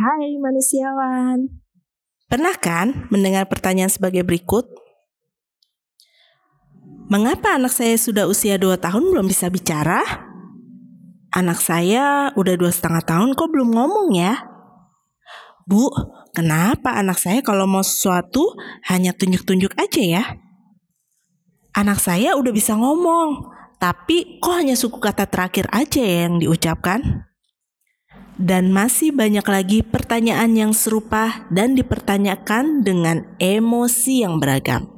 Hai manusiawan. Pernah kan mendengar pertanyaan sebagai berikut? Mengapa anak saya sudah usia 2 tahun belum bisa bicara? Anak saya udah dua setengah tahun kok belum ngomong ya? Bu, kenapa anak saya kalau mau sesuatu hanya tunjuk-tunjuk aja ya? Anak saya udah bisa ngomong, tapi kok hanya suku kata terakhir aja ya yang diucapkan? Dan masih banyak lagi pertanyaan yang serupa dan dipertanyakan dengan emosi yang beragam.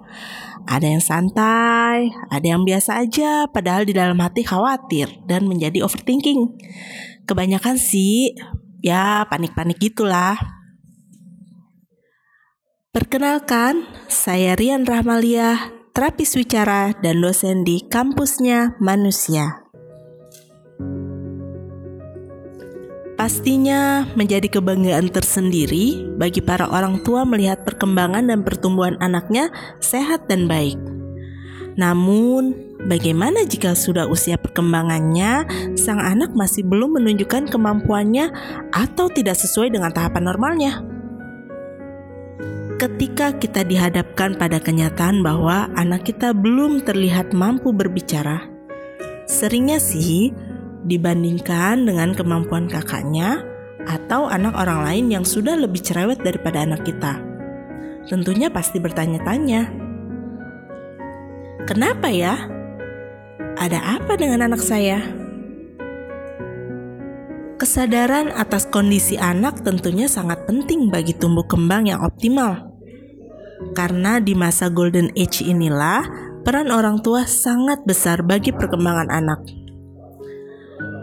Ada yang santai, ada yang biasa aja, padahal di dalam hati khawatir dan menjadi overthinking. Kebanyakan sih, ya panik-panik gitulah. Perkenalkan, saya Rian Rahmalia, terapis wicara dan dosen di kampusnya manusia. Pastinya menjadi kebanggaan tersendiri bagi para orang tua melihat perkembangan dan pertumbuhan anaknya sehat dan baik. Namun, bagaimana jika sudah usia perkembangannya, sang anak masih belum menunjukkan kemampuannya atau tidak sesuai dengan tahapan normalnya? ketika kita dihadapkan pada kenyataan bahwa anak kita belum terlihat mampu berbicara, seringnya sih dibandingkan dengan kemampuan kakaknya atau anak orang lain yang sudah lebih cerewet daripada anak kita. Tentunya pasti bertanya-tanya, "Kenapa ya? Ada apa dengan anak saya?" Kesadaran atas kondisi anak tentunya sangat penting bagi tumbuh kembang yang optimal. Karena di masa golden age inilah peran orang tua sangat besar bagi perkembangan anak.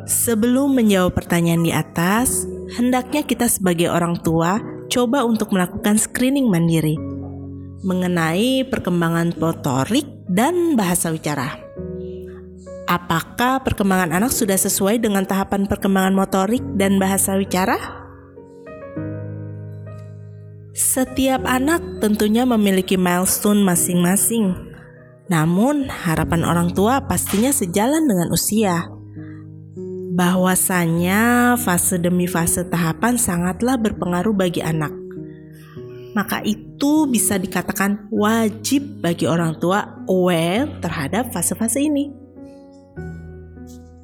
Sebelum menjawab pertanyaan di atas, hendaknya kita sebagai orang tua coba untuk melakukan screening mandiri mengenai perkembangan motorik dan bahasa wicara. Apakah perkembangan anak sudah sesuai dengan tahapan perkembangan motorik dan bahasa wicara? Setiap anak tentunya memiliki milestone masing-masing. Namun, harapan orang tua pastinya sejalan dengan usia. Bahwasanya fase demi fase tahapan sangatlah berpengaruh bagi anak. Maka itu bisa dikatakan wajib bagi orang tua aware terhadap fase-fase ini.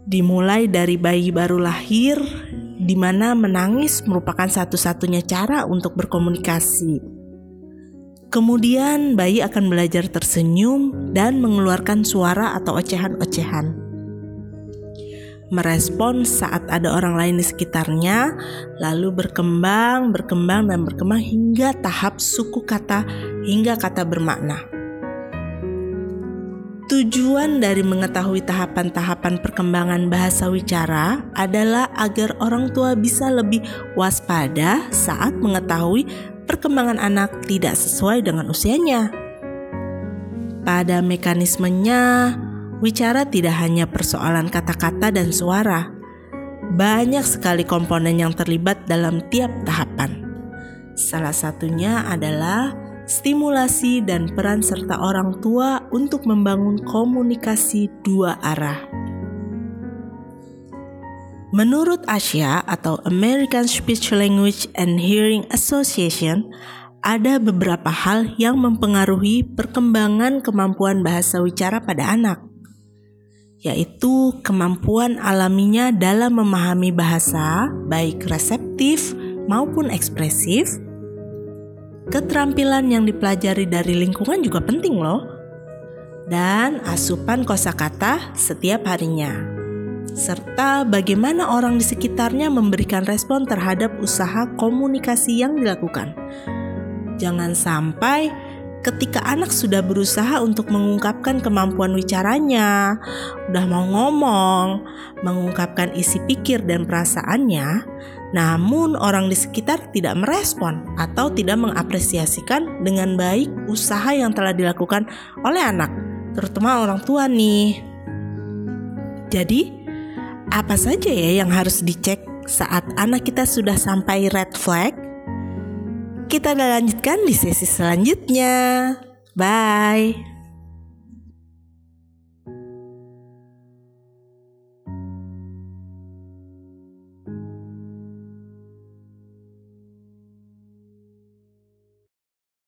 Dimulai dari bayi baru lahir di mana menangis merupakan satu-satunya cara untuk berkomunikasi. Kemudian, bayi akan belajar tersenyum dan mengeluarkan suara atau ocehan-ocehan. Merespon saat ada orang lain di sekitarnya, lalu berkembang, berkembang, dan berkembang hingga tahap suku kata hingga kata bermakna. Tujuan dari mengetahui tahapan-tahapan perkembangan bahasa wicara adalah agar orang tua bisa lebih waspada saat mengetahui perkembangan anak tidak sesuai dengan usianya. Pada mekanismenya, wicara tidak hanya persoalan kata-kata dan suara. Banyak sekali komponen yang terlibat dalam tiap tahapan. Salah satunya adalah stimulasi dan peran serta orang tua untuk membangun komunikasi dua arah. Menurut ASIA atau American Speech Language and Hearing Association, ada beberapa hal yang mempengaruhi perkembangan kemampuan bahasa wicara pada anak, yaitu kemampuan alaminya dalam memahami bahasa, baik reseptif maupun ekspresif, Keterampilan yang dipelajari dari lingkungan juga penting loh. Dan asupan kosakata setiap harinya. Serta bagaimana orang di sekitarnya memberikan respon terhadap usaha komunikasi yang dilakukan. Jangan sampai ketika anak sudah berusaha untuk mengungkapkan kemampuan wicaranya, udah mau ngomong, mengungkapkan isi pikir dan perasaannya, namun orang di sekitar tidak merespon atau tidak mengapresiasikan dengan baik usaha yang telah dilakukan oleh anak, terutama orang tua nih. Jadi, apa saja ya yang harus dicek saat anak kita sudah sampai red flag kita lanjutkan di sesi selanjutnya. Bye.